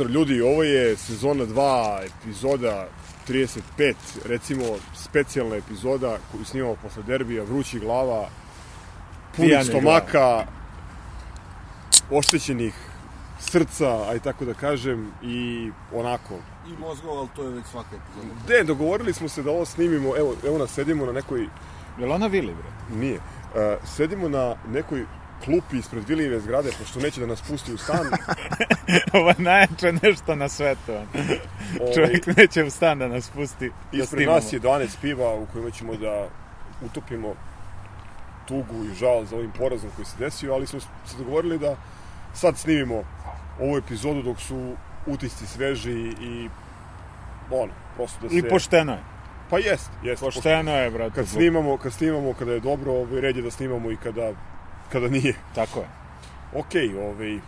Pozdrav ljudi, ovo je sezona 2, epizoda 35, recimo specijalna epizoda koju snimamo posle derbija, vrućih glava, punih Pijanih stomaka, oštećenih srca, aj tako da kažem, i onako. I mozgova, ali to je već svaka epizoda. De, dogovorili smo se da ovo snimimo, evo, evo nas sedimo na nekoj, Je li ona Vili, bre? nije, uh, sedimo na nekoj klupi ispred Vilijeve zgrade, pošto neće da nas pusti u stan. Ovo je najjače nešto na svetu. Ovaj, Čovjek neće u stan da nas pusti da Ispred snimamo. nas je 12 piva u kojima ćemo da utopimo tugu i žal za ovim porazom koji se desio, ali smo se dogovorili da sad snimimo ovu epizodu dok su utisci sveži i ono, prosto da se... I pošteno je. Pa jest, jest. Pošteno je, brate. Kad snimamo, kad snimamo kada je dobro, ovaj, red je da snimamo i kada, kada nije. Tako je. Okej, ovaj,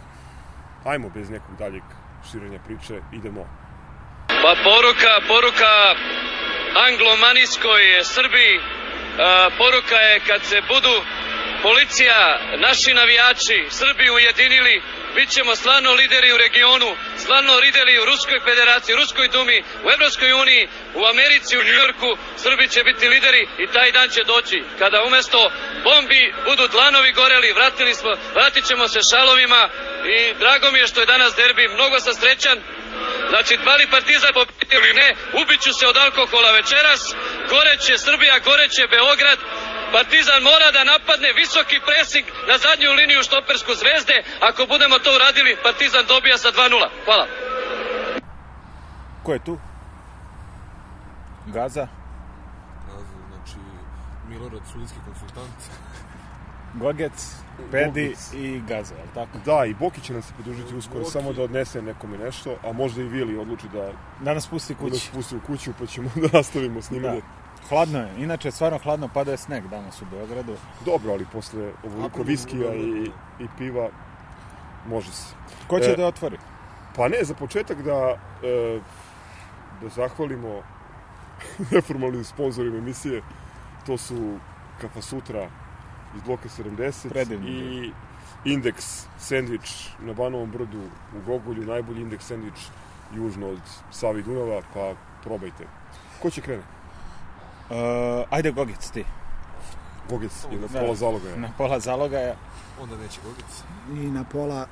ajmo bez nekog daljeg širenja priče, idemo. Pa poruka, poruka anglomanijskoj Srbiji, poruka je kad se budu policija, naši navijači, Srbi ujedinili, bit ćemo stvarno lideri u regionu, stvarno lideri u Ruskoj federaciji, Ruskoj dumi, u Evropskoj uniji, u Americi, u Njujorku, Srbi će biti lideri i taj dan će doći. Kada umesto bombi budu dlanovi goreli, vratili smo, vratit ćemo se šalovima i drago mi je što je danas derbi, mnogo sam srećan, Znači, da li Partizan pobedi ili ne, ubiću se od alkohola večeras, goreće Srbija, goreće Beograd, Partizan mora da napadne visoki presing na zadnju liniju štopersku zvezde. Ako budemo to uradili, Partizan dobija sa 2-0. Hvala. Ko je tu? Gaza? Znači, Milorad, sudijski konsultant. Gogec, Pedi i Gaza, je li tako? Da, i Boki će nam se pridružiti uskoro, Boki. samo da odnese nekome nešto, a možda i Vili odluči da Da nas pusti da nas kući. pusti u kuću, pa ćemo da nastavimo snimanje. Da. Hladno je, inače stvarno hladno, pada je sneg danas u Beogradu. Dobro, ali posle ovoliko viskija i, da. i piva, može se. Ko će E, da otvori? Pa ne, za početak da, e, da zahvalimo neformalnim sponsorima emisije. To su Kafa Sutra iz bloka 70 Predivno. i Indeks sandvič na Banovom brdu u Gogolju, najbolji indeks sandvič južno od Savi Dunava, pa probajte. Ko će krene? Uh, ajde Gogec ti, Gogec je na Da. pola zaloga. je. na pola zalogaja. Onda neće Gogec. i na pola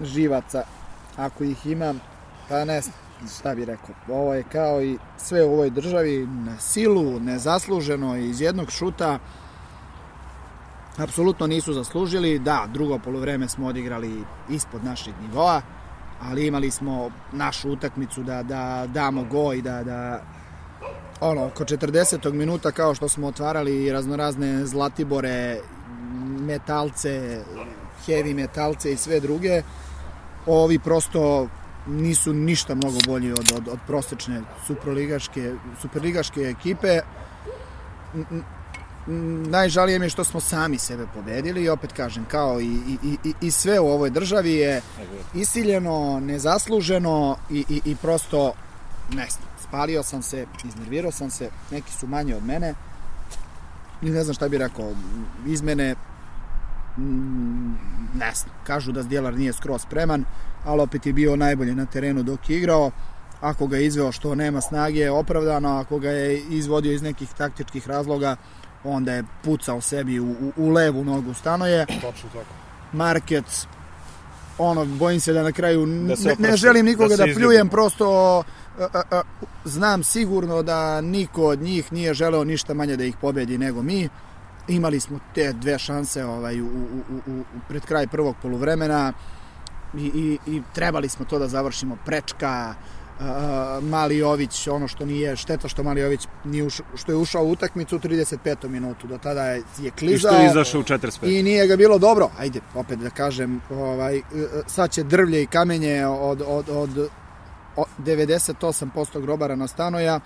živaca, ako ih imam, pa ne znam šta bi rekao. Ovo je kao i sve u ovoj državi, na silu, nezasluženo, iz jednog šuta, apsolutno nisu zaslužili. Da, drugo polovreme smo odigrali ispod našeg nivoa, ali imali smo našu utakmicu da, da damo go i da, da ono, oko 40. minuta kao što smo otvarali raznorazne zlatibore, metalce, heavy metalce i sve druge, ovi prosto nisu ništa mnogo bolji od, od, od prosečne superligaške, superligaške ekipe. Najžalije mi je što smo sami sebe pobedili i opet kažem, kao i, i, i, i sve u ovoj državi je isiljeno, nezasluženo i, i, i prosto ne znam, spalio sam se, iznervirao sam se, neki su manje od mene. I ne znam šta bi rekao, izmene mm, ne znam, kažu da Zdjelar nije skroz spreman, ali opet je bio najbolje na terenu dok je igrao, ako ga je izveo što nema snage opravdano, ako ga je izvodio iz nekih taktičkih razloga, onda je pucao sebi u, u, u levu nogu. Stanoje. Tačno tako. Markec, ono, bojim se da na kraju, Da ne, ne želim nikoga da da, pljujem, prosto znam sigurno da niko od njih nije želeo ništa manje da ih pobedi nego mi. Imali smo te dve šanse ovaj, u, u, u, u, pred kraj prvog poluvremena i, i, i trebali smo to da završimo. Prečka, a, Mali Jović, ono što nije šteta što Mali Jović nije ušao, što je ušao u utakmicu u 35. minutu. Do tada je, je I klizao. što je izašao u 45. I nije ga bilo dobro. Ajde, opet da kažem, ovaj, sad će drvlje i kamenje od, od, od 98% grobara na stanoja.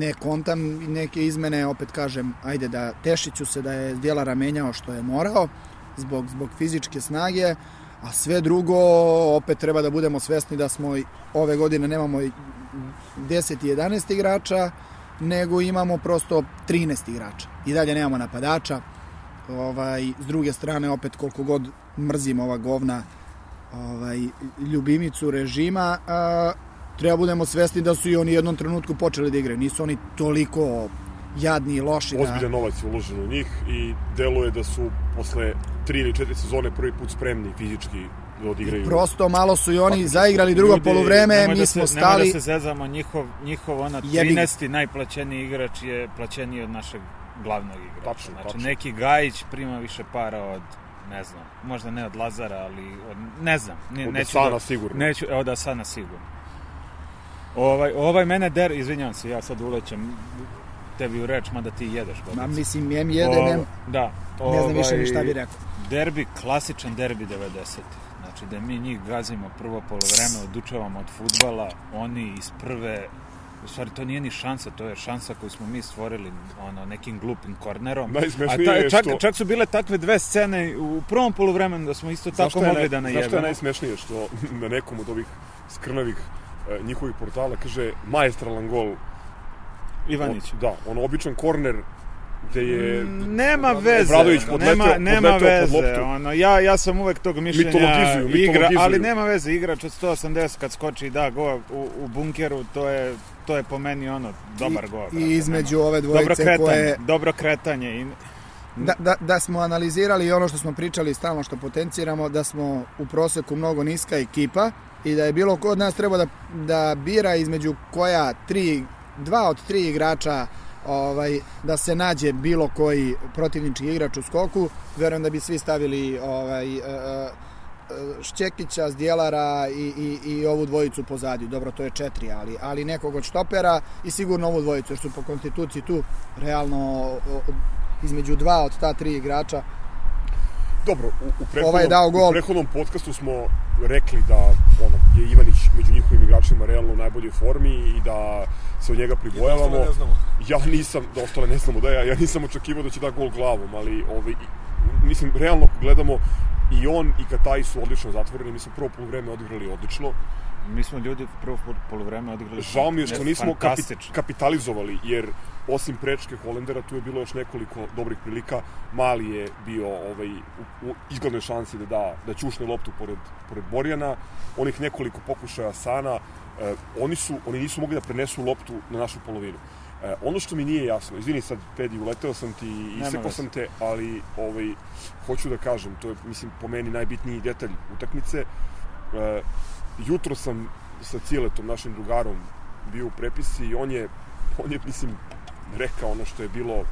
Ne kontam neke izmene, opet kažem, ajde da tešiću se da je Djelara menjao što je morao zbog, zbog fizičke snage, a sve drugo opet treba da budemo svesni da smo ove godine nemamo i 10 i 11 igrača, nego imamo prosto 13 igrača. I dalje nemamo napadača. Ovaj, s druge strane, opet koliko god mrzim ova govna, ovaj, ljubimicu režima, a, treba budemo svesni da su i oni u jednom trenutku počeli da igraju. Nisu oni toliko jadni i loši da... Ozbiljan novac je uložen u njih i deluje da su posle tri ili četiri sezone prvi put spremni fizički da odigraju. Prosto malo su i oni Pa, zaigrali drugo Ljudi, poluvreme, mi da smo se, stali... Nemoj da se zezamo, njihov, njihov ona Jebi ga. 13. najplaćeniji igrač je plaćeniji od našeg glavnog igrača. Tačno, znači, tačno. neki Gajić prima više para od ne znam, možda ne od Lazara, ali od, ne znam. Ne, Od neću Asana sigurno. Neću, evo da Asana sigurno. Ovaj, ovaj mene der, izvinjavam se, ja sad ulećem tebi u reč, mada ti jedeš. Ma, mislim, jem jedan, O, em, da. ne znam više ni ovaj, šta bi rekao. Derbi, klasičan derbi 90-ih. Znači da mi njih gazimo prvo polovreme, odučavamo od futbala, oni iz prve U stvari, to nije ni šansa, to je šansa koju smo mi stvorili ono, nekim glupim kornerom. Najsmešnije A je čak, što- čak su bile takve dve scene u prvom poluvremenu da smo isto tako je mogli naj- da Zašto je najebemo. najsmešnije što na nekom od ovih skrnavih e, njihovih portala kaže maestralan gol. Ivanić. O, da, on običan korner gde je... Nema veze, Obradović podleteo- nema, nema podleteo pod veze, loptu. ono, ja, ja sam uvek tog mišljenja Mitologizuju, igra, mitologizuju. ali nema veze, igrač od 180 kad skoči da go u, u bunkeru, to je, to je po meni ono, dobar go. brate, I između ove dobro dvojice kretanje, koje... dobro kretanje i Da, da, da smo analizirali i ono što smo pričali stalno što potenciramo, da smo u proseku mnogo niska ekipa i da je bilo ko od nas treba da, da bira između koja tri, dva od tri igrača ovaj, da se nađe bilo koji protivnički igrač u skoku, verujem da bi svi stavili ovaj, e, Šćekića, Zdjelara i, i, i ovu dvojicu pozadiju. Dobro, to je četiri, ali, ali nekog od štopera i sigurno ovu dvojicu, jer su po konstituciji tu realno između dva od ta tri igrača. Dobro, u, u, prethodnom, Ovaj dao gol. u prethodnom podcastu smo rekli da ono, je Ivanić među njihovim igračima realno u najboljoj formi i da se od njega pribojavamo. Ostale ne znamo. Ja nisam, da ostale ne znamo da ja, ja nisam očekivao da će da gol glavom, ali ovaj, mislim, realno gledamo i on i Kataj su odlično zatvoreni, mi smo prvo polovreme odigrali odlično. mi smo ljudi prvo pol- poluvreme odigrali Žao mi je što nismo kapi, kapitalizovali, jer osim prečke Holendera tu je bilo još nekoliko dobrih prilika. Mali je bio ovaj, u, u izglednoj šansi da da, da ćušne loptu pored, pored Borjana. Onih nekoliko pokušaja Sana, eh, oni, su, oni nisu mogli da prenesu loptu na našu polovinu. Eh, ono što mi nije jasno, izvini sad, Pedi, uleteo sam ti i isekao sam te, ali ovaj, hoću da kažem, to je, mislim, po meni najbitniji detalj utakmice. E, jutro sam sa Ciletom, našim drugarom, bio u prepisi i on je, on je, mislim, rekao ono što je bilo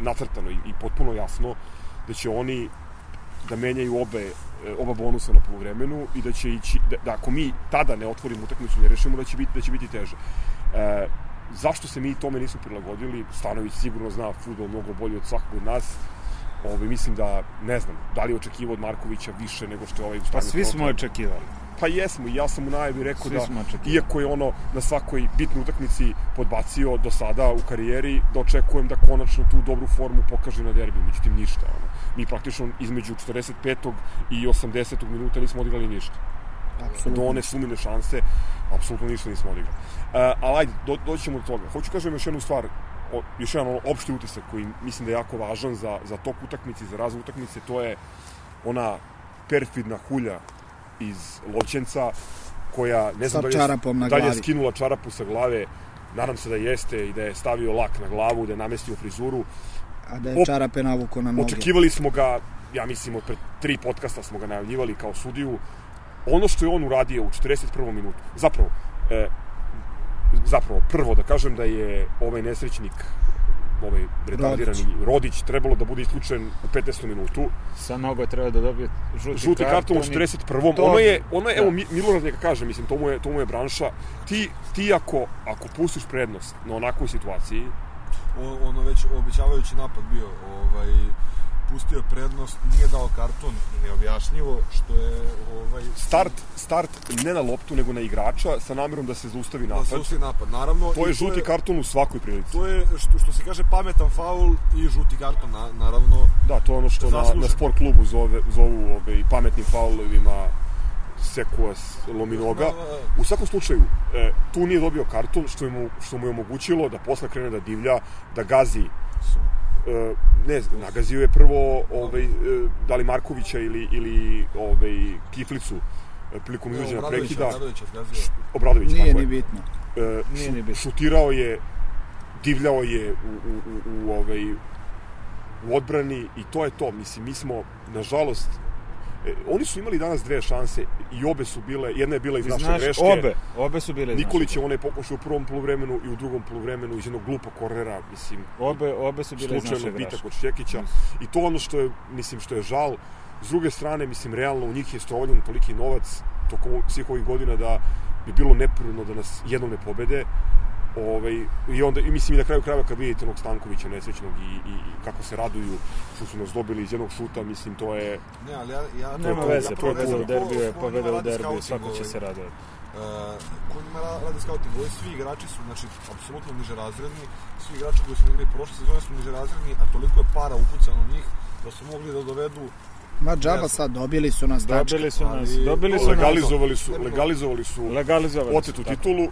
nacrtano i, i potpuno jasno, da će oni da menjaju obe, e, oba bonusa na polovremenu i da će ići, da, da ako mi tada ne otvorimo utakmicu, ne rešimo, da će biti, da će biti teže. E, zašto se mi tome nismo prilagodili? Stanović sigurno zna futbol mnogo bolje od svakog od nas. Ovaj, mislim da, ne znam, da li je očekivao od Markovića više nego što je ovaj Pa svi smo očekivali. Pa jesmo, i ja sam u najavi rekao Svi da, iako je ono na svakoj bitnoj utakmici podbacio do sada u karijeri, da očekujem da konačno tu dobru formu pokaže na derbiju, međutim ništa. Ono. Mi praktično između 45. i 80. minuta nismo odigrali ništa. Do one sumine šanse, apsolutno ništa nismo odigrali. Uh, ali ajde, do, doći ćemo do toga. Hoću kažem još jednu stvar, o, još jedan ono, opšti utisak koji mislim da je jako važan za, za tok utakmice za razvoj utakmice, to je ona perfidna hulja iz Lovćenca koja ne znam da je, da je skinula čarapu sa glave nadam se da jeste i da je stavio lak na glavu, da je namestio frizuru. A da je Op- čarape navuko na noge. Očekivali smo ga, ja mislim, od pre tri podcasta smo ga najavljivali kao sudiju. Ono što je on uradio u 41. minutu, zapravo, e, zapravo, prvo da kažem da je ovaj nesrećnik, ovaj retardirani Rodić, trebalo da bude isključen u 15. minutu. Sa nogo treba da dobije žuti, Žuti karton u i- 41. To- ono je, ono je, da. evo, Mi- Milorad neka kaže, mislim, to mu je, to mu je branša. Ti, ti ako, ako pustiš prednost na onakvoj situaciji, ono već obećavajući napad bio, ovaj, pustio je prednost, nije dao karton, neobjašnjivo, što je ovaj, start, start ne na loptu, nego na igrača, sa namjerom da se zaustavi da napad. se usti napad. Naravno, To je žuti karton u svakoj prilici. To je, što, što se kaže, pametan faul i žuti karton, na, naravno. Da, to je ono što na, Zaslužen. na sport klubu zove, zovu ove, pametnim faulovima Sekuas Lominoga. Da, da, da. U svakom slučaju, e, tu nije dobio karton, što, je mu, što mu je omogućilo da posle krene da divlja, da gazi ne, znam, nagazio je prvo ovaj, e, da li Markovića ili, ili ovaj, Kiflicu e, prilikom izvođenja Obradović, prekida. Obradović. Obradović, Nije tako ni je. bitno. E, Nije ni bitno. šutirao je, divljao je u, u, u, u, ovaj, u odbrani i to je to. Mislim, mi smo, nažalost, e, oni su imali danas dve šanse i obe su bile, jedna je bila iz naše Znaš, greške. obe, obe su bile iz Nikolić je onaj pokušao u prvom poluvremenu i u drugom poluvremenu iz jednog glupog kornera, mislim, Obe, obe su bile iz slučajno naše bitak greške. od Šćekića. I to ono što je, mislim, što je žal. S druge strane, mislim, realno u njih je strovaljen toliki novac tokom svih ovih godina da bi bilo neprirodno da nas jednom ne pobede. Ovaj, I onda, i mislim i na kraju krajeva kad vidite onog Stankovića nesrećnog i, i, i kako se raduju što su nas dobili iz jednog šuta, mislim, to je... Ne, ali ja, ja Nema to- veze, ja pobeda u ko- derbiju je ko pobeda u derbiju, svako će ovaj. se radovati. Uh, ko njima ra- rade scouting, ovi svi igrači su, znači, apsolutno nižerazredni, svi igrači koji su igrali prošle sezone su nižerazredni, a toliko je para upucano u njih da su mogli da dovedu Ma džaba sad, dobili su nas tačka. Dobili su nas, dobili su nas, Legalizovali su, bi bilo- legalizovali su legalizovali otetu su, tako. titulu.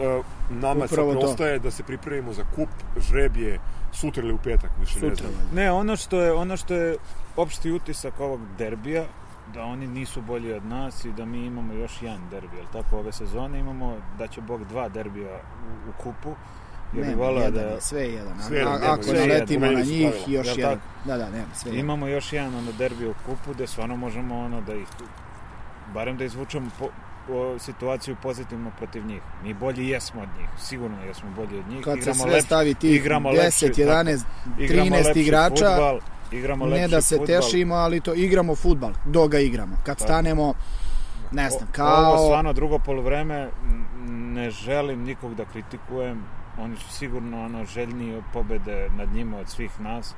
E, nama sad Upravo to. preostaje da se pripremimo za kup. Žreb je sutra ili u petak, više ne Sutra, znam. valjda. Ne, ono što je, ono što je opšti utisak ovog derbija, da oni nisu bolji od nas i da mi imamo još jedan derbi, jel tako, ove sezone imamo da će Bog dva derbija u, u kupu. Nema, volao jedan da sve je jedan. A- Sve jedan, ako sve jedan. naletimo na Promenili su njih, pravila. još Jel jedan. tako? Da, da, nema, sve jedan. imamo još jedan ono derbi u kupu gde stvarno možemo ono da ih barem da izvučemo po, situaciju pozitivno protiv njih. Mi bolji jesmo od njih, sigurno jesmo bolji od njih. Kad se Igramo sve lepši- stavi tih igramo 10, lepši, 11, igramo 13 lepši igrača, fudbal, igramo ne da se fudbal. tešimo, ali to igramo futbal, dok ga igramo. Kad Tako. stanemo, ne znam, kao... Ovo stvarno drugo poluvreme, m, ne želim nikog da kritikujem, oni su sigurno ono željniji od pobede nad njima od svih nas,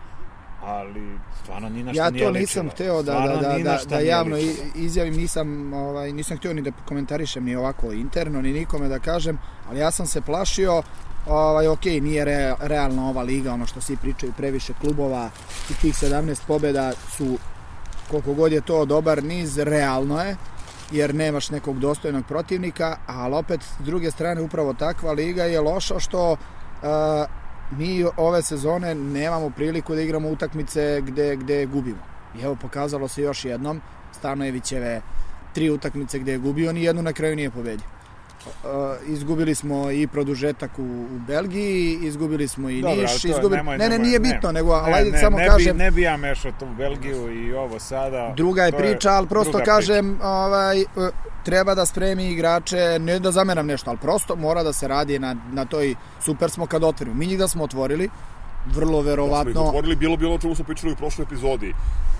ali stvarno ni na šta Ja nije to nisam hteo da, da, da, da, da javno izjavim, nisam, ovaj, nisam htio ni da komentarišem ni ovako interno, ni nikome da kažem, ali ja sam se plašio, ovaj, ok, nije re, realna ova liga, ono što svi pričaju, previše klubova i tih 17 pobjeda su, koliko god je to dobar niz, realno je, jer nemaš nekog dostojnog protivnika, ali opet s druge strane upravo takva liga je loša što uh, mi ove sezone nemamo priliku da igramo utakmice gde, gde gubimo. I evo pokazalo se još jednom, Stanojevićeve tri utakmice gde je gubio, ni jednu na kraju nije pobedio. Uh, izgubili smo i produžetak u, u Belgiji, izgubili smo i Dobro, ali Niš, izgubili... nemoj- ne, ne, nemoj- nije ne. bitno, nego, ali Ne, ajde ne, samo ne kažem, Bi, ne bi ja mešao tu Belgiju i ovo sada. Druga je priča, ali prosto kažem, ovaj, e, treba da spremi igrače, ne da zameram nešto, ali prosto mora da se radi na, na toj, super smo kad otvorimo. Mi njih da smo otvorili, vrlo Da smo ih verovatno, otvorili, bilo bi ono o čemu smo pričali u prošloj epizodi.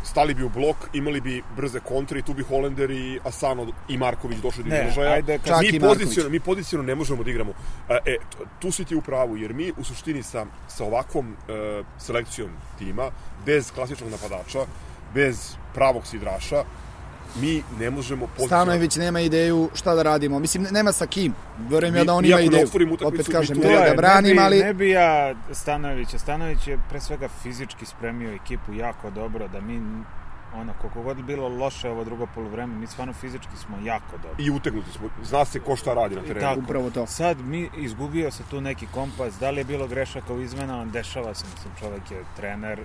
Stali bi u blok, imali bi brze kontre i tu bi Holender i Asano i Marković došli do Ne, izražaja. ajde, Čak mi poziciono, mi poziciono ne možemo da igramo. E, e, tu si ti u pravu, jer mi u suštini sa, sa ovakvom e, selekcijom tima, bez klasičnog napadača, bez pravog sidraša, mi ne možemo poziciono... Stanojević nema ideju šta da radimo. Mislim, nema sa kim. Verujem ja da on ima ideju. utakmicu, Opet mi kažem, ne da ga branim, ali... Ne bi ja Stanojevića. Stanojević je pre svega fizički spremio ekipu jako dobro, da mi ono, koliko god bilo loše ovo drugo polovreme, mi stvarno fizički smo jako dobri. I utegnuti smo. Zna se ko šta radi na terenu. tako. Upravo to. Sad mi izgubio se tu neki kompas, da li je bilo grešaka u izmenama, dešava se, mislim, čovek je trener.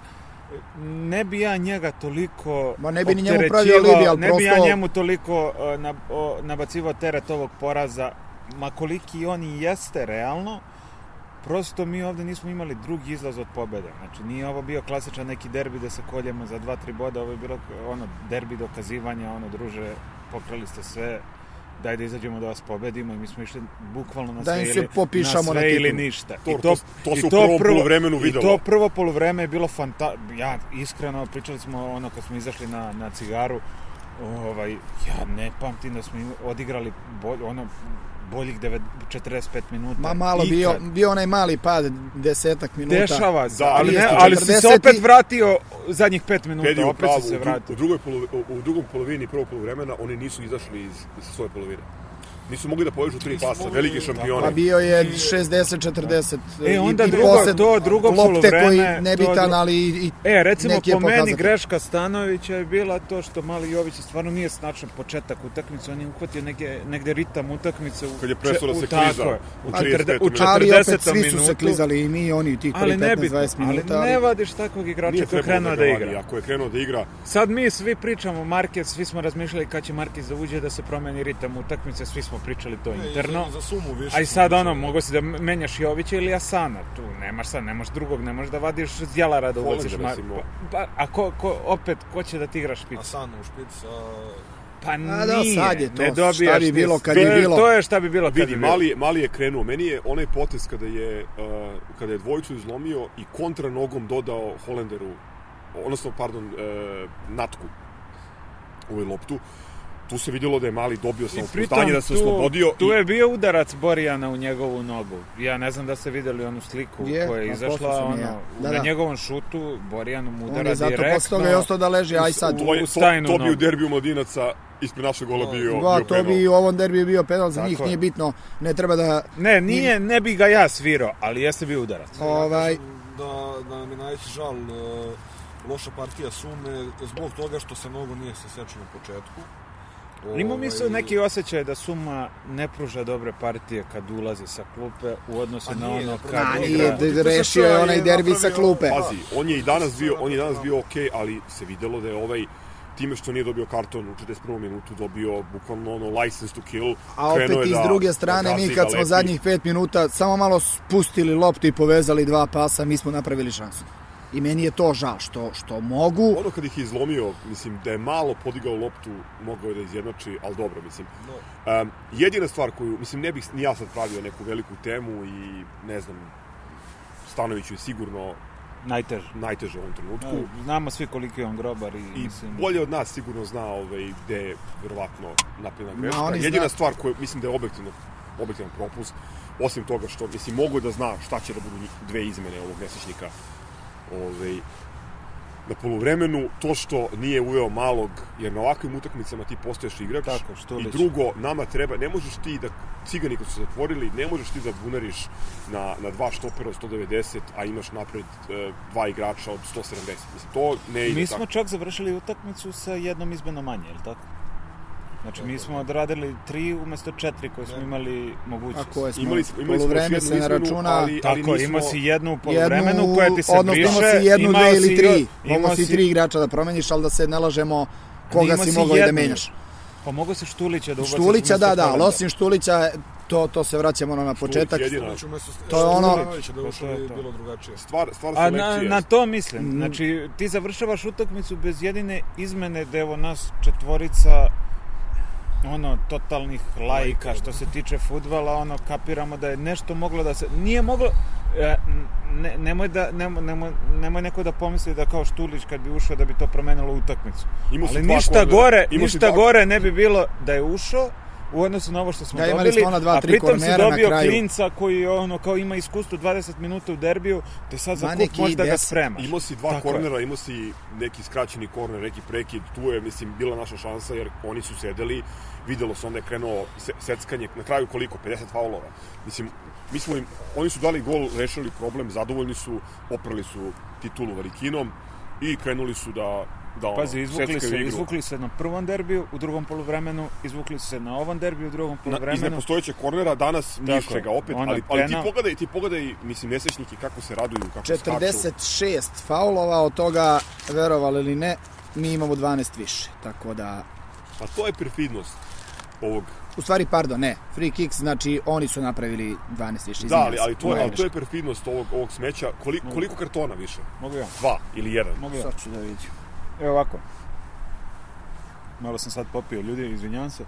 Ne bi ja njega toliko Ma ne bi ni njemu pravio alibi, ali ne bi ja prosto- njemu toliko uh, na, o, nabacivao teret ovog poraza, ma koliki on i jeste realno, prosto mi ovde nismo imali drugi izlaz od pobede. Znači, nije ovo bio klasičan neki derbi da se koljemo za dva, tri boda, ovo je bilo ono derbi dokazivanja, ono druže, pokrali ste sve, daj da izađemo da vas pobedimo i mi smo išli bukvalno na Da sve, se ili, na na sve ili titulu. ništa. To- I to- to i se u prvom poluvremenu I videlo. to prvo poluvreme je bilo fanta... Ja, iskreno, pričali smo ono kad smo izašli na, na cigaru, ovaj, ja ne pamtim da smo odigrali bolj, ono, boljih devet- 45 minuta. Ma malo Ikad. bio, bio onaj mali pad, desetak minuta. Dešava se, Da, ali, ne, ali si se 40 opet vratio zadnjih 5 minuta, Pedi opet pravu, si se vratio. u, drugoj polovi, u, u drugom polovini prvog polovremena oni nisu izašli iz, iz svoje polovine. Nisu mogli da povežu tri pasa, mogli, veliki tako šampioni. Pa bio je 60-40 E, onda i, i drugo- posled to drugo lopte koji to nebitan, dru- ali i, i E, recimo, neki je po meni greška Stanovića je bila to što Mali Jović stvarno nije snačan početak utakmice, on je uhvatio negde, negde ritam utakmice. U, Kad je prestao da če- se u- tako kliza u u 35 četrde- u minuta. ali opet 40. svi su se klizali i mi i oni prvih nebitno, 15-20 minuta. ali ne vadiš takvog igrača koji je krenuo da vadi, igra. Ako je krenuo da igra, Sad mi svi pričamo Marquez, svi smo razmišljali kad će Marquez da uđe da se promeni ritam utakmice, svi smo pričali to Ne, interno. za, za sumu više. A i smo sad ono, mogo si da menjaš Jovića ili Asana, tu nemaš sad, nemaš drugog, ne možeš da vadiš Zjelara da ubaciš. Mar... Pa, pa, a ko, ko, opet, ko će da ti igra špic? Asano u špic, a... Pa A nije, da, sad je to, ne šta dobijaš bi ti- bilo kad je bilo. To je šta bi bilo kad vidi, bi bilo. mali, mali je krenuo. Meni je onaj potez kada je, uh, kada je dvojicu izlomio i kontra nogom dodao Holenderu, odnosno, pardon, uh, Natku ovoj loptu, tu se vidjelo da je mali dobio samopouzdanje, da se tu- oslobodio. Tu i, je bio udarac Borijana u njegovu nogu. Ja ne znam da ste videli onu sliku Je, koja je a izašla, ono, ja. Da, na da. njegovom šutu Borijan mu udara On je zato direktno. posle toga je ostao da leži, aj sad. to, je, u to, stajnu to bi u derbiju mladinaca ispred našeg gola bio, Ba, bio to penal. bi u ovom derbiju bio penal za Tako njih, je. nije bitno, ne treba da... Ne, nije, ne bi ga ja svirao, ali jeste bio udarac. Ovaj, da, da nam je najveći žal e, loša partija Sume zbog toga što se mnogo nije sasečeno u početku. Imam isto Ovaj, neki osjećaj da Suma ne pruža dobre partije kad ulazi sa klupe u odnosu na nije, ono kad a nije, igra. d- rešio je onaj derbi sa klupe. Pazi, on je i danas bio, on je danas bio okej, ali se videlo da je ovaj time što nije dobio karton u 41. minutu dobio bukvalno ono license to kill. A opet iz da- druge da strane, mi kad da smo zadnjih 5 minuta samo malo spustili loptu i povezali dva pasa, mi smo napravili šansu. I meni je to žal što, što mogu. Ono kad ih je izlomio, mislim, da je malo podigao loptu, mogao je da izjednači, ali dobro, mislim. Um, jedina stvar koju, mislim, ne bih ni ja sad pravio neku veliku temu i, ne znam, Stanoviću je sigurno najteže. najteže u ovom trenutku. Znamo svi koliki je on grobar i, I mislim... bolje od nas sigurno zna ovaj, gde je verovatno napravljena greška. oni Jedina zna- stvar koju mislim da je objektivno, objektivan propust, osim toga što, mislim, mogu da zna šta će da budu njih- dve izmene ovog mesečnika ovaj, na poluvremenu, to što nije uveo malog, jer na ovakvim utakmicama ti postaješ igrač. Tako, Štulić. I drugo, nama treba, ne možeš ti da, cigani kad su se zatvorili, ne možeš ti da bunariš na, na dva štopera od 190, a imaš napred e, dva igrača od 170. Mislim, to ne ide Mi tako. smo čak završili utakmicu sa jednom izmenom manje, je li tako? Znači, mi smo odradili tri umesto četiri koje smo imali A mogućnost. koje smo, Imali smo, imali smo se ne izmenu, računa, ali, ali Tako, nismo... imao si jednu u jednu, poluvremenu koja ti se odnosno briše. imao si jednu, imao dve ili tri. imao si tri igrača da promeniš, ali da se ne lažemo koga si mogao i da menjaš. Pa mogo si Štulića da ubaciš Štulića, da, da, ali osim Štulića, to, to se vraćamo ono na početak. jedina. Štulić umesto To je ono- da je bilo drugačije. Stvar, stvar A na, na to mislim. Mm. Znači, ti završavaš utakmicu bez jedine izmene da evo nas četvorica ono, totalnih lajka što se tiče futbala, ono, kapiramo da je nešto moglo da se... Nije moglo... E, ne, nemoj, da, nemoj, nemoj, nemoj neko da pomisli da kao Štulić kad bi ušao da bi to promenilo utakmicu. Ali ništa gore, ništa gore ne bi bilo da je ušao u odnosu na ovo što smo Da, imali dobili, smo ona dva, a tri pritom si dobio klinca koji ono, kao ima iskustvo 20 minuta u derbiju, te sad za kup možda ga 10. spremaš. Imao si dva Tako kornera, imao si neki skraćeni korner, neki prekid, tu je, mislim, bila naša šansa, jer oni su sedeli, videlo se onda je krenuo se, seckanje, na kraju koliko, 50 faulova. Mislim, mi smo im, oni su dali gol, rešili problem, zadovoljni su, oprali su titulu Varikinom i krenuli su da, da Pazi, izvukli se, igru. izvukli se na prvom derbiju, u drugom poluvremenu, izvukli su se na ovom derbiju, u drugom Na, iz poluvremenu. nepostojećeg kornera danas ništa ga opet, ali, ali ti pogledaj, ti pogledaj, mislim, nesečniki kako se raduju, kako skaču. 46 faulova, od toga, verovali ili ne, mi imamo 12 više. Tako da, Pa to je perfidnost ovog u stvari, pardon, ne, free kicks, znači oni su napravili 12 više. Da, ali, ali, to, je, ali to je perfidnost ovog, ovog smeća. Koliko, koliko kartona više? Mogu ja, Dva ili jedan? mogu ja. Sad ću da vidim. Evo ovako. Malo sam sad popio ljudi, izvinjavam se.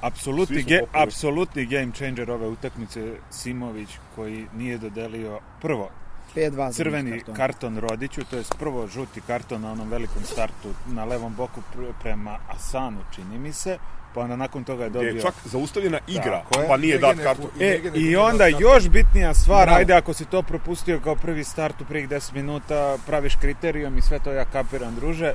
Apsolutni, ge, apsolutni game changer ove utakmice Simović koji nije dodelio prvo 5-2 za crveni karton. karton Rodiću, to je prvo žuti karton na onom velikom startu na levom boku pr- prema Asanu, čini mi se, pa onda nakon toga je Gde dobio... je čak zaustavljena igra, Tako je. pa nije dat kartu. E, Degene i onda još bitnija stvar, Bravo. ajde ako si to propustio kao prvi start u prvih 10 minuta, praviš kriterijum i sve to ja kapiram, druže.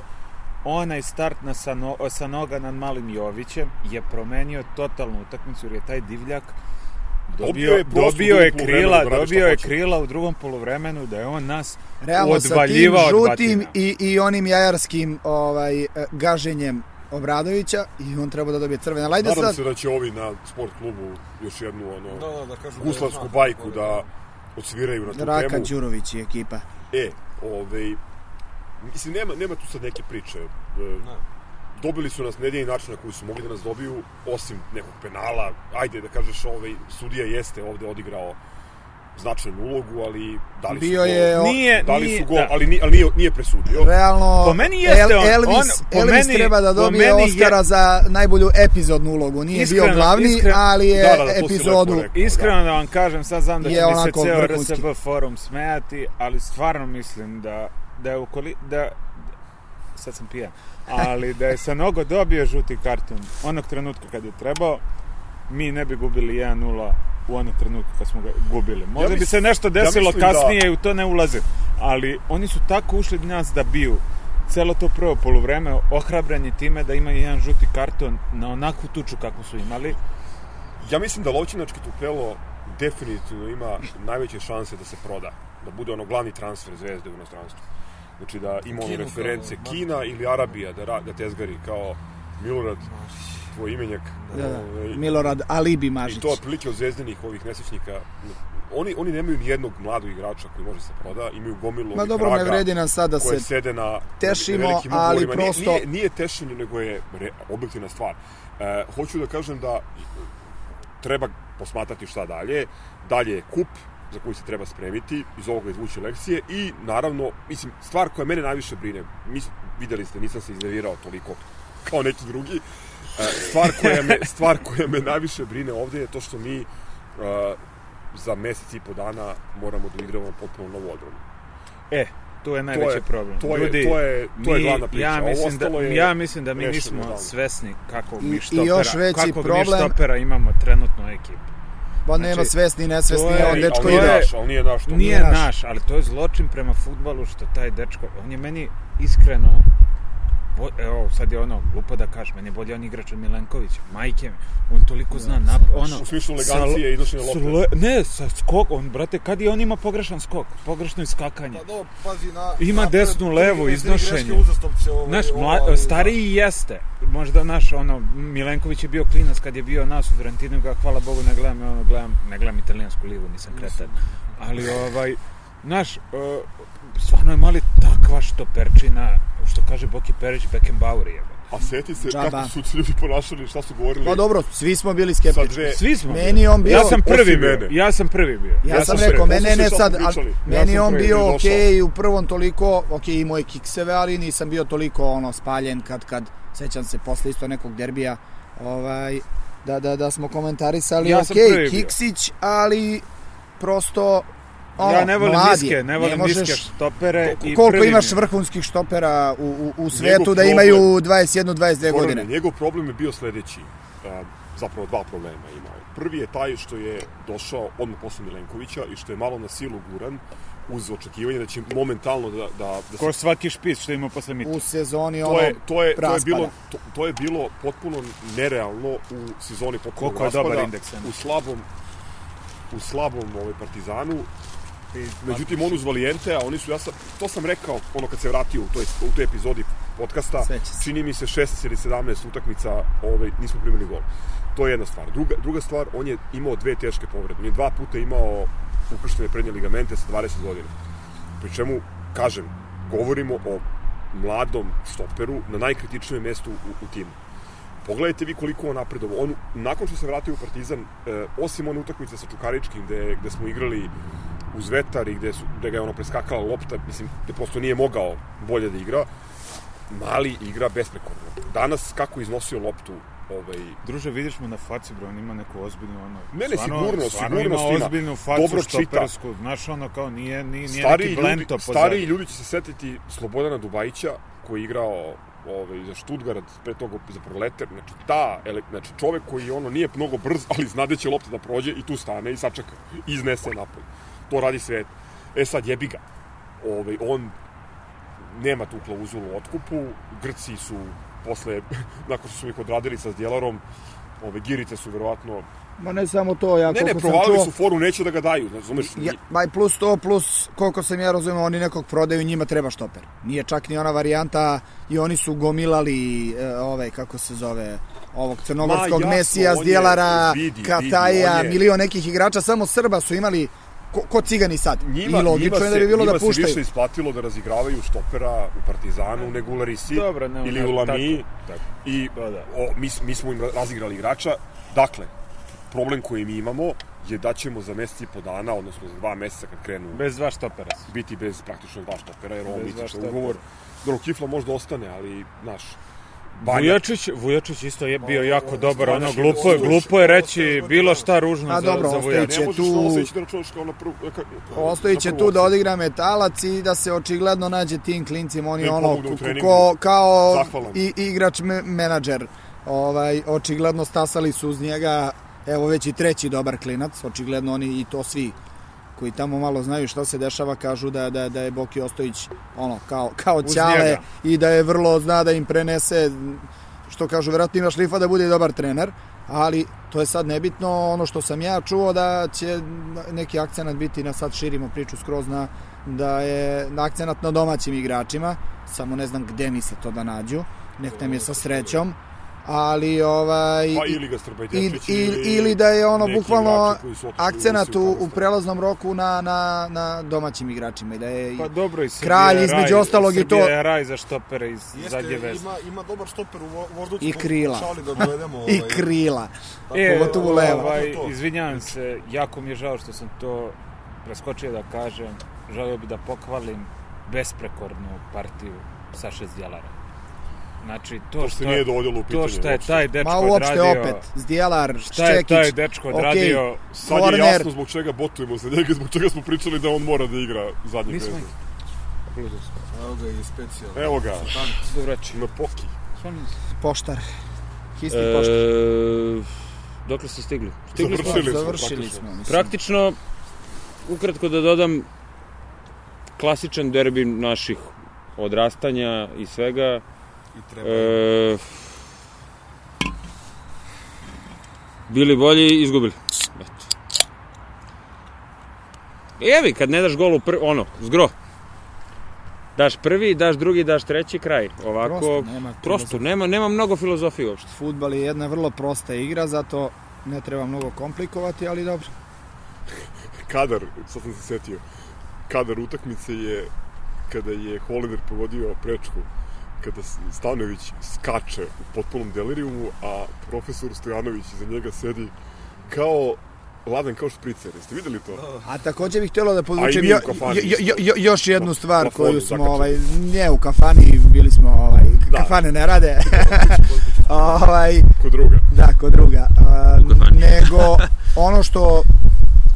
onaj start na sa, no, sa noga nad malim Jovićem je promenio totalnu utakmicu jer je taj divljak Dobio je dobio je krila, da dobio je krila u drugom poluvremenu da je on nas Realno sa tim odvaljivao žutim i, i onim jajarskim ovaj, e, gaženjem Obradovića i on treba da dobije crvene. Ali ajde Nadam sad, se da će ovi na sport klubu još jednu ono, Da, da, da kažu. guslarsku da bajku da odsviraju na tu Raka temu. Đurović i ekipa. E, ovaj, mislim, nema, nema tu sad neke priče. E, Ne. dobili su nas na jedini način na koji su mogli da nas dobiju, osim nekog penala. Ajde da kažeš, ovaj, sudija jeste ovde odigrao značajnu ulogu, ali dali su Bio gol. je o- Nije, Dali nije, su gol, da. ali, nije, ali nije, nije presudio. Realno, Po meni jeste on- Elvis, on- po Elvis meni- treba da dobije meni je- Oscara za najbolju epizodnu ulogu. Nije Iskreno, bio glavni, iskreno- ali je Da, da, da, epizodu... rekao. Iskreno da vam kažem, sad znam da Je će mi se ceo. RSB forum smejati, ali stvarno mislim da, da je ukoli, da, sad sam pijan, ali da je Sanogo dobio žuti karton onog trenutka kad je trebao, mi ne bi gubili 1-0 u onog trenutka kad smo ga gubili. Možda bi mislim- se nešto ja desilo mislim da- kasnije i u to ne ulazim, ali oni su tako ušli u nas da biju celo to prvo poluvreme ohrabrani time da imaju jedan žuti karton na onakvu tuču kakvu su imali. Ja mislim da Lovćinački Tupelo definitivno ima najveće šanse da se proda. Da bude ono glavni transfer zvezde u inostranstvu. Znači da ima ono reference kao- Kina ili Arabija da, ra, da tezgari kao Milorad, tvoj imenjak. Da, da. Ovaj, Milorad Alibi Mažić. I to otprilike od zvezdenih ovih nesečnika. Oni, oni nemaju ni jednog mladog igrača koji može se proda, imaju gomilu Ma dobro, ne vredi nam sad da koje se... sede na, tešimo, na ali ugovorima. Nije- prosto- Nije, nije tešenje, nego je re, objektivna stvar. E, hoću da kažem da treba posmatrati šta dalje. Dalje je kup za koji se treba spremiti, iz ovoga izvući lekcije i naravno, mislim, stvar koja mene najviše brine, mi, videli ste, nisam se iznervirao toliko kao neki drugi, stvar koja me, stvar koja me najviše brine ovde je to što mi za mesec i po dana moramo da igramo potpuno novu odbranu. E, tu je najveći je- problem. to je- Ljudi, to je- to je mi- glavna priča. Ja mislim, da, je ja mislim da mi nismo davno. svesni kako I- mi i štopera, još veći kako problem- mi štopera imamo trenutno u ekipi. Pa nema Znači, svesni i nesvesni, to je- on dečko ali nije ide. naš, ali nije naš. to. Nije naš. naš, ali to je zločin prema futbalu što taj dečko, on je meni iskreno, bo- evo sad je ono, glupo da kažem, meni je bolje on igrač od Milenkovića, majke mi, on toliko zna nap, ono, U smislu elegancije lo- i iznošenja sa lopte. lo- Ne, sa skok, on, brate, kad je on ima pogrešan skok, pogrešno iskakanje. Pa dobro, pazi na... Ima napred, desnu, levu, iznošenje. uzastopce, ovaj, Naš, mla, ovaj, stariji jeste. Možda naš, ono, Milenković je bio klinac kad je bio nas u Fiorentinu, ga hvala Bogu ne gledam, ono, gledam, ne gledam italijansku ligu, nisam kretan. Ali, ovaj, naš, uh, stvarno je mali takva štoperčina, što kaže Boki Perić, Beckenbauer je. A seti se Džaba. kako su se ljudi ponašali, šta su govorili. Pa dobro, svi smo bili skeptični. dve... Svi smo. Meni on bio- Ja sam prvi bio. mene. Ja sam prvi bio. Ja, sam sam rekao, mene ne sad, pričali. meni Ja on bio došao. okej u prvom toliko, okej imao je kikseve, ali nisam bio toliko ono spaljen kad, kad sećam se posle isto nekog derbija, ovaj, da, da, da smo komentarisali, Ja okej, bio. Kiksić, ali prosto ono, ja ne volim mlad niske, ne volim možeš- niske štopere. i Koliko imaš vrhunskih štopera u, u, u svetu Njegov da problem- imaju 21-22 Gorane, godine? Njegov problem je bio sledeći. Zapravo dva problema imao. Prvi je taj što je došao odmah posle Milenkovića i što je malo na silu guran uz očekivanje da će momentalno da, da, da Ko svaki špic što ima posle mita. U sezoni ono to je, to je, to je raspada. bilo to, to je bilo potpuno nerealno u sezoni potpuno Koliko je dobar indeks, u slabom u slabom ovaj partizanu Međutim, on uz Valijente, a oni su, ja sam, to sam rekao, ono kad se vratio u toj, u toj epizodi podcasta, čini mi se 16 ili 17 utakmica, ovaj, nismo primili gol. To je jedna stvar. Druga, druga stvar, on je imao dve teške povrede. On je dva puta imao ukrštene prednje ligamente sa 20 godina. Pri čemu, kažem, govorimo o mladom štoperu na najkritičnijem mestu u, u timu. Pogledajte vi koliko on napredovao. On, nakon što se vratio u Partizan, e, osim one utakmice sa Čukaričkim, gde, gde smo igrali uz vetar i gde, su, gde ga je ono preskakala lopta, mislim, gde prosto nije mogao bolje da igra, mali igra besprekorno. Danas, kako iznosio loptu, ovaj, Druže, vidiš mu na faci, bro, on ima neku ozbiljnu, ono... Ne, ne, stvarno- sigurno, stvarno sigurnost ima ozbiljnu facu Dobro čita. štopersku, znaš, ono, kao, nije, nije, nije stariji neki ljudi, blento pozad. stariji ljudi će se setiti Slobodana Dubajića, koji je igrao ovaj, za Stuttgart, pre toga za Proletar, znači ta, ele- znači čovek koji ono nije mnogo brz, ali zna da će lopta da prođe i tu stane i sačeka, i iznese napolje. To radi svet. E sad, jebi ga. Ovaj, on nema tu klauzulu u otkupu. Grci su posle, nakon što su ih odradili sa Zdjelarom, ove girice su verovatno... Ma ne samo to, ja Ne, ne, provalili čuo... su foru, neće da ga daju, razumeš? Ja, ba, i plus to, plus koliko sam ja razumio, oni nekog prodaju, njima treba štoper. Nije čak ni ona varijanta i oni su gomilali e, ovaj, kako se zove, ovog crnogorskog Ma, jasno, Mesija, Zdjelara, Kataja, milion nekih igrača, samo Srba su imali ko, ko cigani sad. Njima, I logično njima je da bi bilo njima da se puštaju. više isplatilo da razigravaju štopera u Partizanu nego u Larisi Dobro, ne, ili u Lami. tako, tako. I Da, da. o, mi, mi smo im razigrali igrača. Dakle, problem koji mi imamo je da ćemo za mesec i po dana, odnosno za dva meseca kad krenu Bez dva štopera. biti bez praktično dva štopera, jer ovo mi ugovor. Dobro, Kifla možda ostane, ali, znaš, Vujačić, Vujačić isto je bio jako dobar, ono glupo je, glupo je reći bilo šta ružno A za, dobro, za ostaje Vujačića. tu- tu... ovo da računaš kao na prvu... Ka, Ostojić će na tu prvu da opciju. odigra metalac i da se očigledno nađe tim klincima, oni Da ono ko, kao i, igrač me, menadžer. Ovaj, očigledno stasali su uz njega, evo već i treći dobar klinac, očigledno oni i to svi koji tamo malo znaju šta se dešava kažu da, da, da je Boki Ostojić ono, kao, kao ćale i da je vrlo zna da im prenese što kažu, vjerojatno ima šlifa da bude dobar trener, ali to je sad nebitno. Ono što sam ja čuo da će neki akcenat biti na sad širimo priču skroz na da je na akcenat na domaćim igračima, samo ne znam gde misle to da nađu, nek nam je sa srećom, ali ovaj Pa ili ga i, Strbajdečić i, ili da je ono bukvalno akcenat u, u prelaznom roku na, na, na domaćim igračima i da je Pa dobro i Srbija Kralj je između raj, ostalog i to- je raj za štopere iz Jeste, zadnje veze. ima, ima dobar štoper u Vo- Voždovcu. I krila. Da dovedemo, i ovaj, krila. E, pogotovo levo. Ovaj, To. izvinjavam se, jako mi je žao što sam to preskočio da kažem. Želeo bi da pohvalim besprekornu partiju Saše Zdjelara. Znači, to, To što, nije dovodilo u pitanje. to što je uopšte. taj dečko Ma uopšte odradio, opet, Zdjelar, šta je Ščekić, taj dečko odradio, Sad je jasno zbog čega botujemo za njega, zbog čega smo pričali da on mora da igra smo vezu. Evo ga i specijal. Evo ga, Dovraći. na poki. poštar. Histi poštar. E, dokle ste stigli? Stigli smo. Završili smo, Završili praktično. smo, mislim. Praktično, ukratko da dodam, klasičan derbi naših odrastanja i svega. I treba. E, bili bolji, izgubili. Eto. Evi, kad ne daš gol u prvi, ono, zgro. Daš prvi, daš drugi, daš treći, kraj. Ovako, Prosto, nema prosto, nema, nema mnogo filozofije uopšte. Futbal je jedna vrlo prosta igra, zato ne treba mnogo komplikovati, ali dobro. Kadar, sad sam se setio, kadar utakmice je kada je Holider pogodio prečku, kada Stanović skače u potpunom delirijumu, a profesor Stojanović iza njega sedi kao ladan kao špricer. Jeste videli to? A takođe bih htjelo da podvučem jo, kafani jo, jo, jo, još jednu stvar Plafoni koju smo, zakačeni. ovaj, ne u kafani, bili smo, ovaj, Da. kafane ne rade, ovaj, Kod druga. da, kod druga, a, U kafani. nego ono što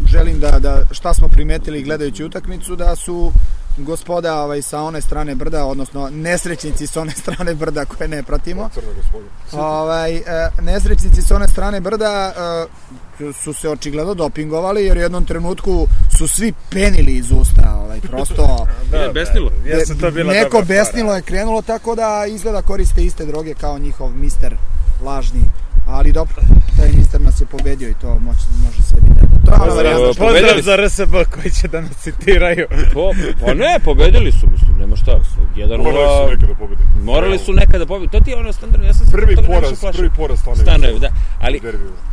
želim da, da, šta smo primetili gledajući utakmicu, da su gospoda ovaj, sa one strane brda, odnosno nesrećnici sa one strane brda koje ne pratimo. Ovaj, e, nesrećnici s one strane brda e, su se očigledno dopingovali jer u jednom trenutku su svi penili iz usta, ovaj, prosto Da, besnilo. Jesu to bila neko besnilo fora. je krenulo tako da izgleda koriste iste droge kao njihov mister lažni ali dobro, taj mister nas je pobedio i to moće, može sebi da da. To Pozdrav, pobedili pozdrav za RSB koji će da nas citiraju. Po, pa ne, pobedili su, mislim, nema šta. Jedan Morali su nekada da pobede. Morali su nekada pobediti. To ti je ono standardno, ja sam se Prvi poraz, plašio. prvi poraz Stanović. Stanovi, da. Ali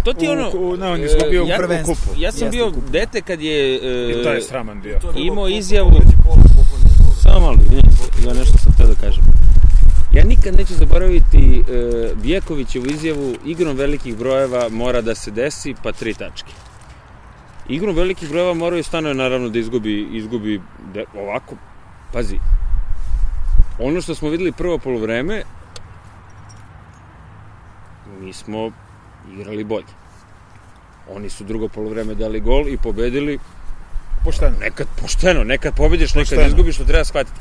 to ti je ono... U- u- ne, on je e, u ja- prvom kupu. Ja sam Jeste, bio u kupu. dete kad je... e, I to je sraman bio. Imao izjavu-. Samo malo, izvinite, ja nešto sam htio da kažem. Ja nikad neću zaboraviti e, Vjekovićevu izjavu igrom velikih brojeva mora da se desi, pa tri tačke. Igrom velikih brojeva moraju stanoje naravno da izgubi, izgubi de, ovako, pazi, ono što smo videli prvo polovreme, mi smo igrali bolje. Oni su drugo polovreme dali gol i pobedili Pošteno. nekad pošteno, nekad pobediš, nekad Pošteno. izgubiš, to treba shvatiti.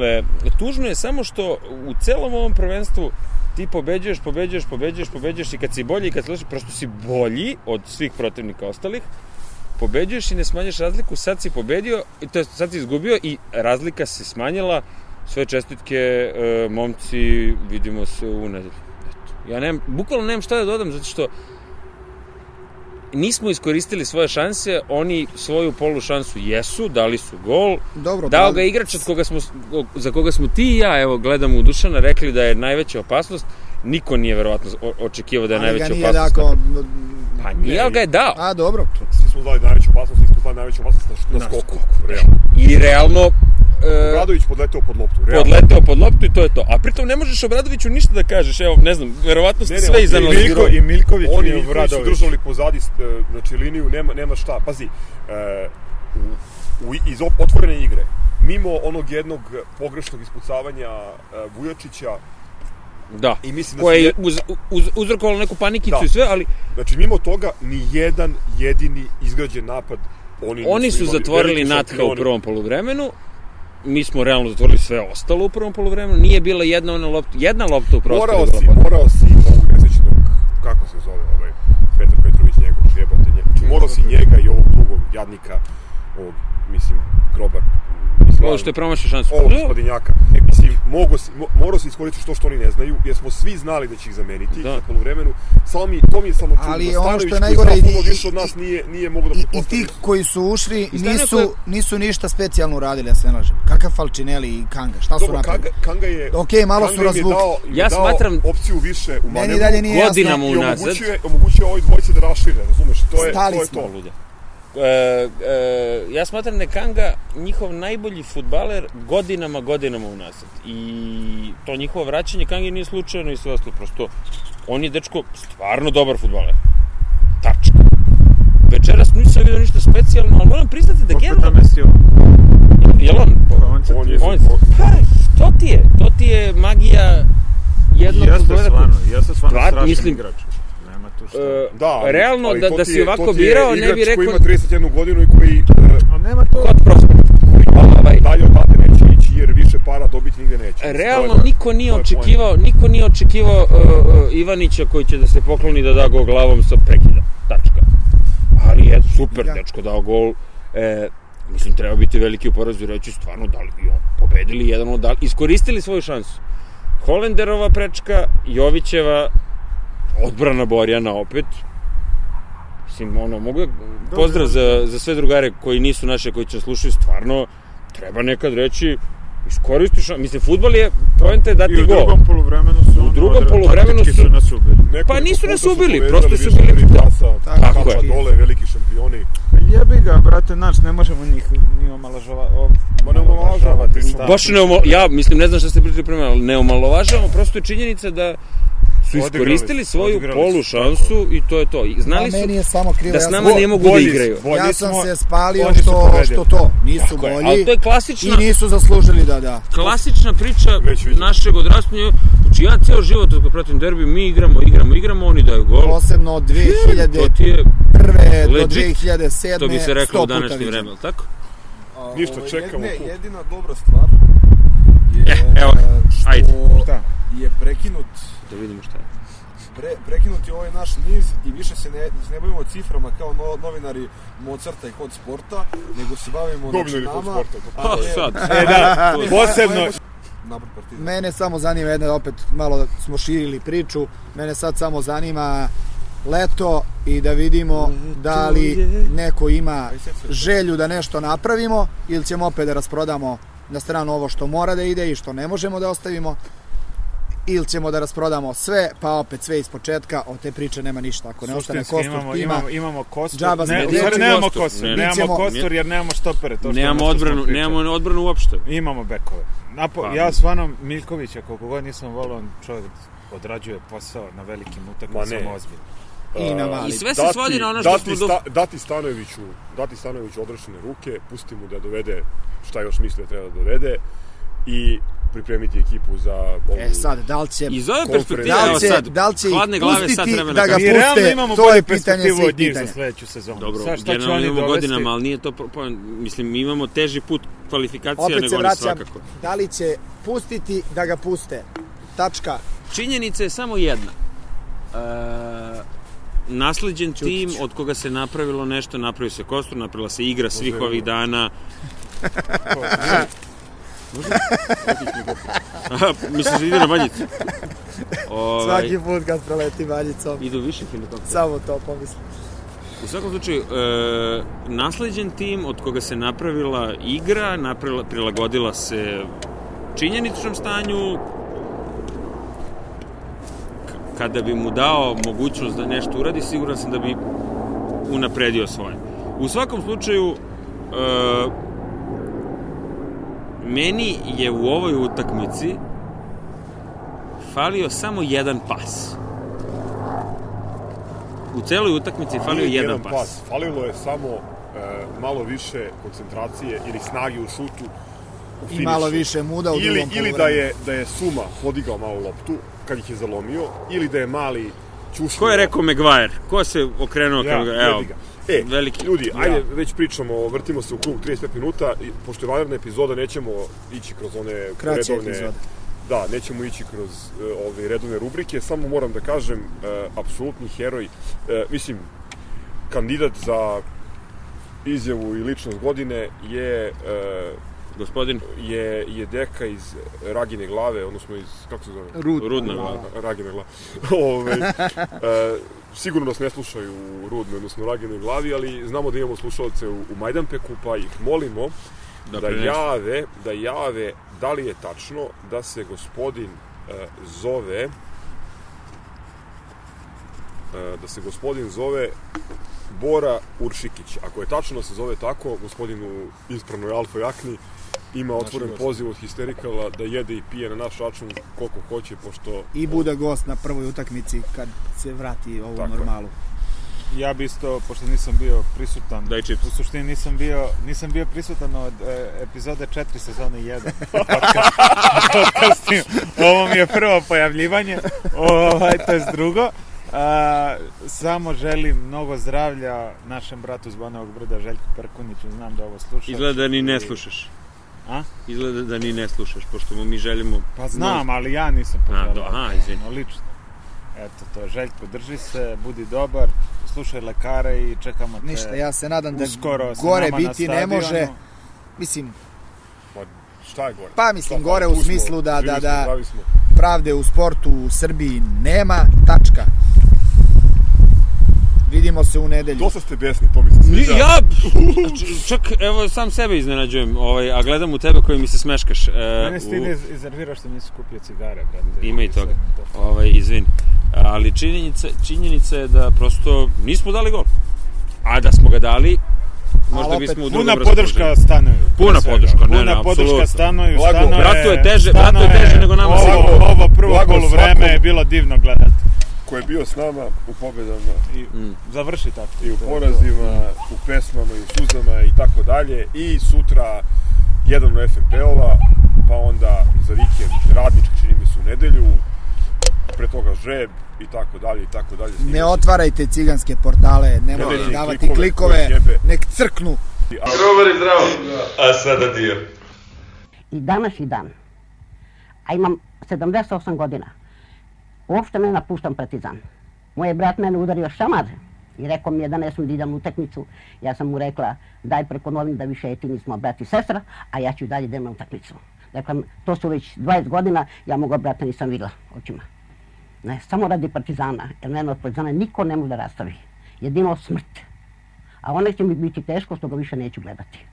E, tužno je samo što u celom ovom prvenstvu ti pobeđuješ, pobeđuješ, pobeđuješ, pobeđuješ i kad si bolji i kad si prosto si bolji od svih protivnika ostalih, pobeđuješ i ne smanjuješ razliku, sad si pobedio, to jest sad si izgubio i razlika se smanjila Sve čestitke, e, momci, vidimo se u nedelju. Ja nemam, bukvalno nemam šta da dodam, zato što nismo iskoristili svoje šanse, oni svoju polu šansu jesu, dali su gol, Dobro, dao da- ga igrač od koga smo, za koga smo ti i ja, evo, gledamo u Dušana, rekli da je najveća opasnost, niko nije verovatno očekivao da je ali ga najveća nije opasnost. dako... Pa nije, ali ga je dao. A, dobro. Smo dali najveću opasnost, svi smo dali najveću opasnost na, na skoku. Realno. I realno e, Obradović podleteo pod loptu. Realno. podleteo pod loptu i to je to. A pritom ne možeš Obradoviću ništa da kažeš, evo, ne znam, verovatno ste Ne, ne, sve izanalizirao. Miljko, I Miljković Oni i koji su Obradović. držali pozadi e, znači, liniju, nema, nema šta. Pazi, e, u, u, iz otvorene igre, mimo onog jednog pogrešnog ispucavanja e, Vujačića, Da. I mislim da koje su je uz, uz, uzrokovalo neku panikicu Da. i sve, ali znači mimo toga, ni jedan jedini izgrađen napad oni, oni su imali. zatvorili Natha u prvom poluvremenu, mi smo realno zatvorili sve ostalo u prvom poluvremenu, nije bila jedna ona lopta, jedna lopta u prostoru. Morao si, morao si ovog nesrećnog, kako se zove, ovaj, Petar Petrović njegov, jebate njegov. Znači, morao si njega i ovog drugog jadnika, ovog, mislim, grobar. Mislim, Ovo što je promašao šansu. ovog Da, gospodinjaka. Mislim, mogo si, mo, morao si iskoristiti to što oni ne znaju, jer smo svi znali da će ih zameniti Da. na poluvremenu. Samo mi, to mi je samo čudno. Ali da ono što je najgore, i- više od i- nas, nije, nije mogo da I, I ti koji su ušli I nisu, je- nisu ništa specijalno uradili, ja se ne lažem. Kakav Falčineli i Kanga, šta su Dobro, Kanga, napravili? Kanga je... Okej, malo su Kanga je razvukli. dao- Ja dao smatram- opciju više u manevru. Meni dalje nije Godinama jasno. I unazad. omogućuje, omogućuje ovoj dvojici da rašire, razumeš? To je, Stali to je smo. to. E, e, ja smatram da je Kanga njihov najbolji futbaler godinama, godinama unazad. I to njihovo vraćanje Kange nije slučajno i sve ostalo. Prosto, on je dečko stvarno dobar futbaler. Tačka. Večeras nisam vidio ništa specijalno, ali moram priznati da Opet generalno... namestio. Jel on? Pa on je- On, pa, to ti je, to ti je magija jednog Jeste stvarno, jeste stvarno Stvar- strašan mislim- igrač. E, Da, ali- realno ali da, to da ti si je- ovako to ti je birao, ne bi igrač koji rekao... ima 31 godinu i koji e, A nema tu... Kod prospekt. Ovaj, dalje od tate neće ići jer više para dobiti nigde neće. Mislim, Realno to je- niko nije to je očekivao, niko nije očekivao uh, uh, Ivanića koji će da se pokloni da da gol glavom sa prekida. Tačka. Ali je super, Da. dečko dao gol. E, mislim, treba biti veliki u porazu i reći stvarno da li i on pobedili jedan od iskoristili svoju šansu. Holenderova prečka, Jovićeva, odbrana Borjana opet. Mislim, ono, mogu da- pozdrav za, za sve drugare koji nisu naše, koji će nas slušaju, stvarno, treba nekad reći, iskoristiš, mislim, futbol je, pojenta je dati I u gol. drugom poluvremenu su... U drugom taktički su- su nas ubili. Pa nisu nas su ubili, prosto su bili- da. pasa, Tako je. dole, veliki šampioni. Jebi ga, brate, naš, ne možemo njih ni omalažava, o, Ma ne stav. Baš ne omalo, ja mislim, ne znam šta ste pričali prema, ali ne omalovažavamo, prosto je činjenica da su iskoristili svoju odigrali polu su, šansu i to je to. I znali su meni je samo krivo. da s nama ne mogu da igraju. Ja sam se spalio što, što to. Nisu bolji ali to je klasična, i nisu zaslužili da da. klasična priča našeg odrastanja. Znači ja ceo život od pratim derbi, mi igramo, igramo, igramo, oni daju gol. Posebno od To 2001. ti je, do Legit, 2007. to bi se reklo 100 u današnje vreme, tako? Ništa, čekamo kup. jedina dobra stvar je evo, što ajde. Šta? je prekinut Da vidimo šta je. pre, prekinut je ovaj naš niz i više se ne, ne bavimo ciframa kao no, novinari Mozarta i Hot Sporta, nego se bavimo Novinari znači, Hot. Sporta, Pa sad. E da, posebno... partizan. Mene samo zanima jedna, opet malo smo širili priču, mene sad samo zanima leto i da vidimo da li neko ima želju da nešto napravimo ili ćemo opet da rasprodamo na stranu ovo što mora da ide i što ne možemo da ostavimo ili ćemo da rasprodamo sve, pa opet sve iz početka, od te priče nema ništa. Ako ne ostane kostur imamo, tima, imamo, imamo kostur. Džaba ne, stvari bili. nemamo Kostur. kostur. Ne. Nemamo Bićemo- kostur jer nemamo štopere. To što Nemamo odbranu, nemamo odbranu uopšte. Imamo bekove. Napo, Pa. ja stvarno Miljkovića, koliko god nisam volao, čovjek odrađuje posao na velikim Ma utakmicama ne. ozbiljno. I na mali. I sve se svodi na ono što dati, smo do- sta, dati Stanojeviću, dati Stanojeviću odrešene ruke, pusti mu da dovede šta još misle treba da dovede i pripremiti ekipu za ovu... E sad, da li će, Iz ove perspektive, da evo li će, sad, da li će ih hladne glave sad pustiti treba da ga kažem. Mi realno puste, imamo to je pitanje svih od njih pitanja. za sledeću sezonu. Dobro, Sad, šta generalno imamo dovesti? godinama, ali nije to, po, mislim, mi imamo teži put kvalifikacija Opet nego se oni vraćam, svakako. da li će pustiti da ga puste. Tačka. Činjenica je samo jedna. E, nasleđen tim od koga se napravilo nešto, napravio se kostur, napravila se igra svih ovih dana. Aha, misliš da ide na banjicu? Ovaj, Svaki put kad proleti Banjicom, Idu više helikoptera. samo to pomislim. U svakom slučaju, e, nasleđen tim od koga se napravila igra, napravila, prilagodila se činjeničnom stanju, kada bi mu dao mogućnost da nešto uradi, siguran sam da bi unapredio svoje. U svakom slučaju, e, meni je u ovoj utakmici falio samo jedan pas. U celoj utakmici je falio Nije jedan, pas. Falilo je samo e, malo više koncentracije ili snage u šutu u I malo više muda u ili, drugom ili da je, da je Suma podigao malo loptu kad ih je zalomio, ili da je mali čušno. Ko je rekao Maguire? Ko se okrenuo Ja, ka Evo, ga. E, veliki. ljudi, ajde, Ja. već pričamo, vrtimo se u krug 35 minuta, i pošto je vanredna epizoda, nećemo ići kroz one Kraće redovne... epizode. Da, nećemo ići kroz e, ove redovne rubrike, samo moram da kažem, e, apsolutni heroj, e, mislim, kandidat za izjavu i ličnost godine je e, Gospodin je, je deka iz Ragine glave, odnosno iz, kako se zove? Rud. Rudna Ra- glava. Ragine glave. Ove, e, sigurno nas ne slušaju u Rudnoj, odnosno Ragine glavi, ali znamo da imamo slušalce u, u Majdanpeku, pa ih molimo da, Da jave, da jave da li je tačno da se gospodin e, zove e, da se gospodin zove Bora Uršikić. Ako je tačno da se zove tako, gospodin u ispravnoj alfa jakni ima otvoren gost. poziv od histerikala da jede i pije na naš račun koliko hoće, pošto... I bude gost na prvoj utakmici kad se vrati ovu Tako je. normalu. Ja bi isto, pošto nisam bio prisutan, Daj čips. u suštini nisam bio, nisam bio prisutan od e, epizode 4 sezone 1. Podcastim. Ovo mi je prvo pojavljivanje, ovaj, to je drugo. A, samo želim mnogo zdravlja našem bratu z Banovog brda Željku Perkuniću, znam da ovo sluša. Izgleda da ni ne I- slušaš. A? Izgleda da ni ne slušaš, pošto mu mi želimo... Pa znam, ali ja nisam poželao. do- aha, izvini. No, lično. Eto to, Željko, drži se, budi dobar, slušaj lekare i čekamo te. Ništa, ja se nadam da uskoro gore biti ne može. Mislim, Ma, šta je gore? Pa, mislim, Šta, gore tu u smo, smislu da- da- smo, da- pravde u sportu u Srbiji nema, tačka. Vidimo se u nedelju. Dosta ste besni, to mi se sviđa. Ja, č- čak, evo, sam sebe iznenađujem, ovaj, a gledam u tebe koji mi se smeškaš. E, Mene si ti u- ne iznervirao što nisi kupio cigare, brate. Ima i toga. to. Ovaj, izvini. Ali činjenica, činjenica je da prosto nismo dali gol. A da smo ga dali, možda opet bismo u Puna drugom podrška raspoloženju. stanoju. Puna podrška, ne, Puna ne, podrška apsolutno. stanoju. Stanoje- bratu je teže- bratu je teže nego nama Ovo, sigurno. ovo prvo poluvreme svakom. je bilo divno gledati. Ko je bio s nama u pobedama I završi tako. i u porazima, u pesmama i u suzama i tako dalje. I sutra jedan u FNP-ova, pa onda za vikend radnički čini mi se u nedelju, pre toga žeb i tako dalje i tako dalje. Ne otvarajte ciganske portale, nemojte Nedeljni davati klikove klikove, nek crknu. A sada dio. i današnji dan, a imam 78 godina, uopšte ne napuštam partizan. Moj je brat mene udario šamar i rekao mi je da ne smem da idem utakmicu. Ja sam mu rekla daj preko novin da više ti nismo brat i sestra, a ja ću dalje idem na utakmicu. Dakle, to su već 20 godina, ja moga brata nisam videla očima. Ne, samo radi partizana, jer mene od partizana niko ne može da rastavi. Jedino smrt. A ona će mi biti teško što ga više neću gledati.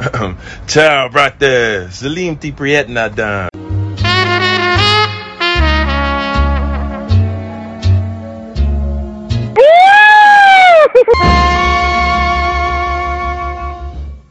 Ciao, brate. Salim ti prijetna dan.